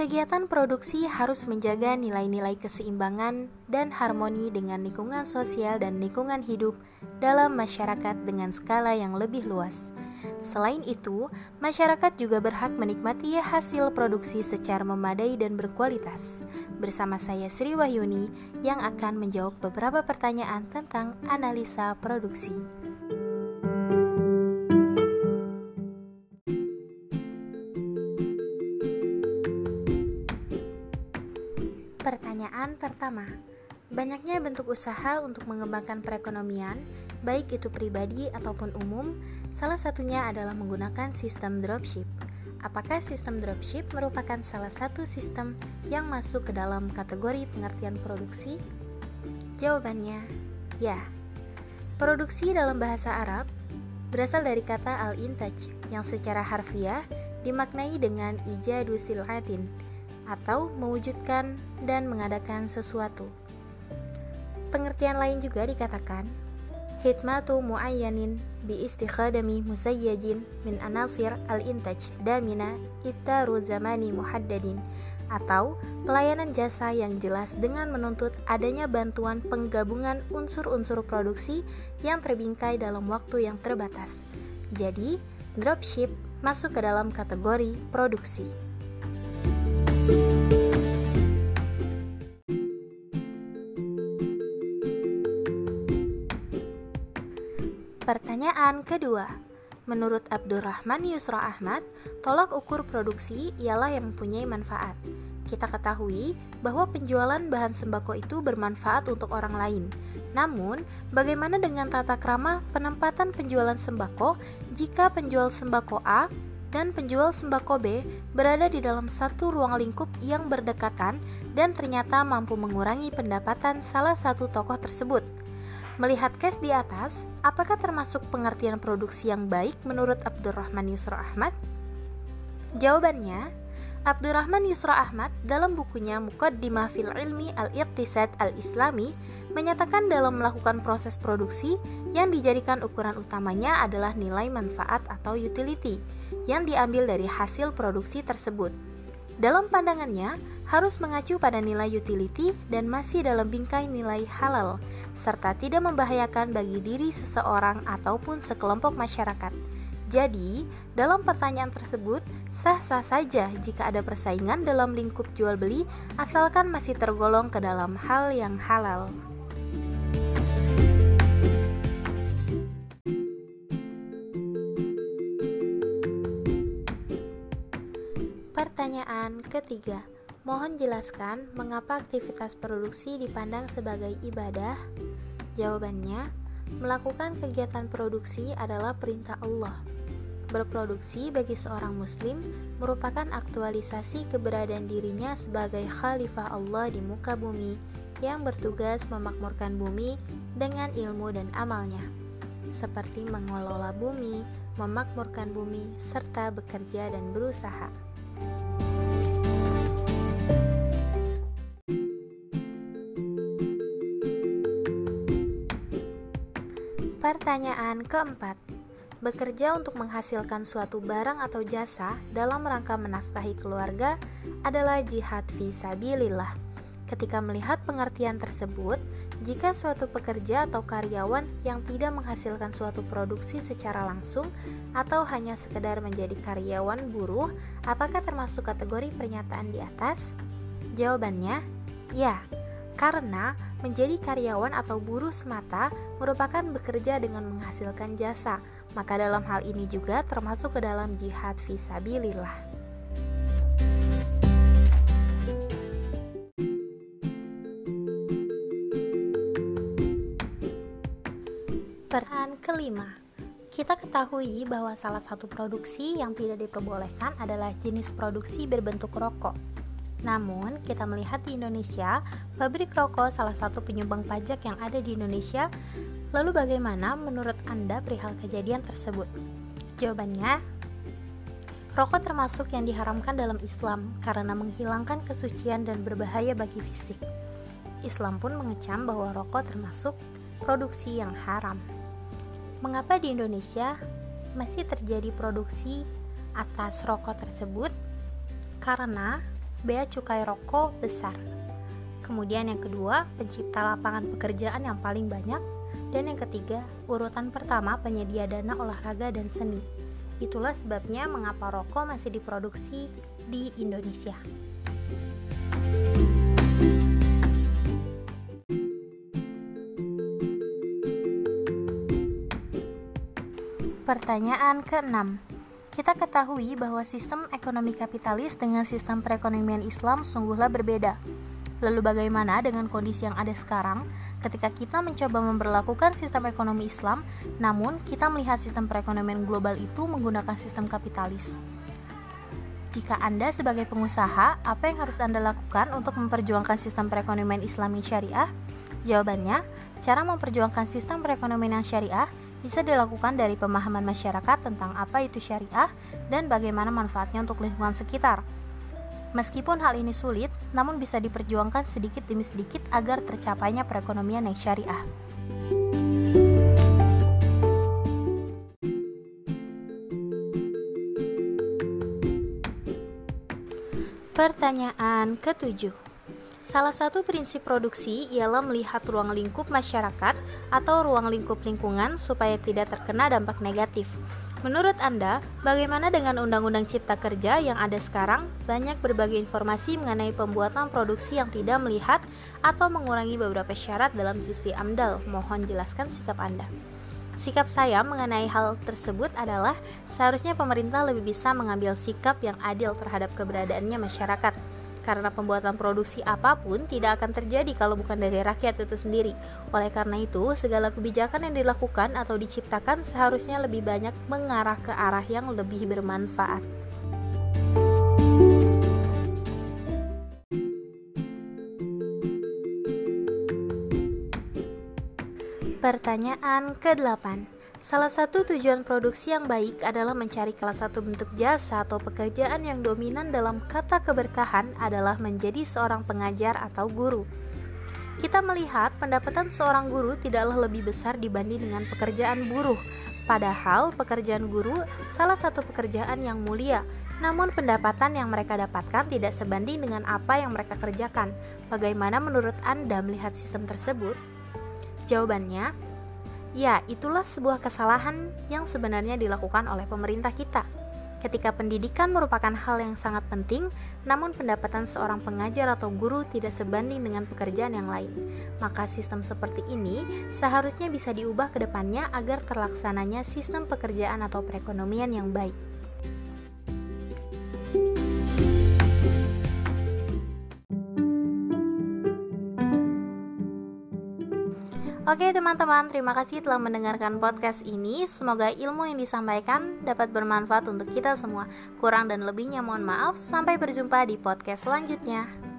Kegiatan produksi harus menjaga nilai-nilai keseimbangan dan harmoni dengan lingkungan sosial dan lingkungan hidup dalam masyarakat dengan skala yang lebih luas. Selain itu, masyarakat juga berhak menikmati hasil produksi secara memadai dan berkualitas. Bersama saya Sri Wahyuni yang akan menjawab beberapa pertanyaan tentang analisa produksi. Pertanyaan pertama, banyaknya bentuk usaha untuk mengembangkan perekonomian, baik itu pribadi ataupun umum, salah satunya adalah menggunakan sistem dropship. Apakah sistem dropship merupakan salah satu sistem yang masuk ke dalam kategori pengertian produksi? Jawabannya, ya. Produksi dalam bahasa Arab berasal dari kata al-intaj yang secara harfiah dimaknai dengan ijadu sil'atin atau mewujudkan dan mengadakan sesuatu. Pengertian lain juga dikatakan hikmatu muayyanin bi istikhadami musayyajin min anasir al-intaj damina ittaru zamani muhaddadin atau pelayanan jasa yang jelas dengan menuntut adanya bantuan penggabungan unsur-unsur produksi yang terbingkai dalam waktu yang terbatas. Jadi, dropship masuk ke dalam kategori produksi. Pertanyaan kedua. Menurut Abdurrahman Yusra Ahmad, tolak ukur produksi ialah yang mempunyai manfaat. Kita ketahui bahwa penjualan bahan sembako itu bermanfaat untuk orang lain. Namun, bagaimana dengan tata krama penempatan penjualan sembako jika penjual sembako A dan penjual sembako B berada di dalam satu ruang lingkup yang berdekatan dan ternyata mampu mengurangi pendapatan salah satu tokoh tersebut? Melihat case di atas, apakah termasuk pengertian produksi yang baik menurut Abdurrahman Yusra Ahmad? Jawabannya, Abdurrahman Yusra Ahmad dalam bukunya Muqaddimah fil Ilmi Al-Iqtisad Al-Islami menyatakan dalam melakukan proses produksi yang dijadikan ukuran utamanya adalah nilai manfaat atau utility yang diambil dari hasil produksi tersebut. Dalam pandangannya, harus mengacu pada nilai utility dan masih dalam bingkai nilai halal, serta tidak membahayakan bagi diri seseorang ataupun sekelompok masyarakat. Jadi, dalam pertanyaan tersebut, sah-sah saja jika ada persaingan dalam lingkup jual beli, asalkan masih tergolong ke dalam hal yang halal. Pertanyaan ketiga. Mohon jelaskan mengapa aktivitas produksi dipandang sebagai ibadah? Jawabannya, melakukan kegiatan produksi adalah perintah Allah. Berproduksi bagi seorang muslim merupakan aktualisasi keberadaan dirinya sebagai khalifah Allah di muka bumi yang bertugas memakmurkan bumi dengan ilmu dan amalnya, seperti mengelola bumi, memakmurkan bumi, serta bekerja dan berusaha. Pertanyaan keempat Bekerja untuk menghasilkan suatu barang atau jasa dalam rangka menafkahi keluarga adalah jihad visabilillah. Ketika melihat pengertian tersebut, jika suatu pekerja atau karyawan yang tidak menghasilkan suatu produksi secara langsung atau hanya sekedar menjadi karyawan buruh, apakah termasuk kategori pernyataan di atas? Jawabannya, ya, karena menjadi karyawan atau buruh semata merupakan bekerja dengan menghasilkan jasa, maka dalam hal ini juga termasuk ke dalam jihad visabilillah. Peran kelima, kita ketahui bahwa salah satu produksi yang tidak diperbolehkan adalah jenis produksi berbentuk rokok. Namun, kita melihat di Indonesia, pabrik rokok salah satu penyumbang pajak yang ada di Indonesia. Lalu bagaimana menurut Anda perihal kejadian tersebut? Jawabannya, rokok termasuk yang diharamkan dalam Islam karena menghilangkan kesucian dan berbahaya bagi fisik. Islam pun mengecam bahwa rokok termasuk produksi yang haram. Mengapa di Indonesia masih terjadi produksi atas rokok tersebut? Karena bea cukai rokok besar. Kemudian yang kedua, pencipta lapangan pekerjaan yang paling banyak. Dan yang ketiga, urutan pertama penyedia dana olahraga dan seni. Itulah sebabnya mengapa rokok masih diproduksi di Indonesia. Pertanyaan ke-6 kita ketahui bahwa sistem ekonomi kapitalis dengan sistem perekonomian Islam sungguhlah berbeda. Lalu bagaimana dengan kondisi yang ada sekarang ketika kita mencoba memperlakukan sistem ekonomi Islam, namun kita melihat sistem perekonomian global itu menggunakan sistem kapitalis? Jika Anda sebagai pengusaha, apa yang harus Anda lakukan untuk memperjuangkan sistem perekonomian Islami syariah? Jawabannya, cara memperjuangkan sistem perekonomian yang syariah bisa dilakukan dari pemahaman masyarakat tentang apa itu syariah dan bagaimana manfaatnya untuk lingkungan sekitar. Meskipun hal ini sulit, namun bisa diperjuangkan sedikit demi sedikit agar tercapainya perekonomian yang syariah. Pertanyaan ketujuh Salah satu prinsip produksi ialah melihat ruang lingkup masyarakat atau ruang lingkup lingkungan supaya tidak terkena dampak negatif. Menurut Anda, bagaimana dengan Undang-Undang Cipta Kerja yang ada sekarang? Banyak berbagai informasi mengenai pembuatan produksi yang tidak melihat atau mengurangi beberapa syarat dalam sistem AMDAL. Mohon jelaskan sikap Anda. Sikap saya mengenai hal tersebut adalah seharusnya pemerintah lebih bisa mengambil sikap yang adil terhadap keberadaannya masyarakat karena pembuatan produksi apa pun tidak akan terjadi kalau bukan dari rakyat itu sendiri. Oleh karena itu, segala kebijakan yang dilakukan atau diciptakan seharusnya lebih banyak mengarah ke arah yang lebih bermanfaat. Pertanyaan ke-8 Salah satu tujuan produksi yang baik adalah mencari salah satu bentuk jasa atau pekerjaan yang dominan dalam kata keberkahan adalah menjadi seorang pengajar atau guru. Kita melihat pendapatan seorang guru tidaklah lebih besar dibanding dengan pekerjaan buruh. Padahal pekerjaan guru salah satu pekerjaan yang mulia, namun pendapatan yang mereka dapatkan tidak sebanding dengan apa yang mereka kerjakan. Bagaimana menurut Anda melihat sistem tersebut? Jawabannya, Ya, itulah sebuah kesalahan yang sebenarnya dilakukan oleh pemerintah kita. Ketika pendidikan merupakan hal yang sangat penting, namun pendapatan seorang pengajar atau guru tidak sebanding dengan pekerjaan yang lain, maka sistem seperti ini seharusnya bisa diubah ke depannya agar terlaksananya sistem pekerjaan atau perekonomian yang baik. Oke teman-teman, terima kasih telah mendengarkan podcast ini. Semoga ilmu yang disampaikan dapat bermanfaat untuk kita semua. Kurang dan lebihnya mohon maaf. Sampai berjumpa di podcast selanjutnya.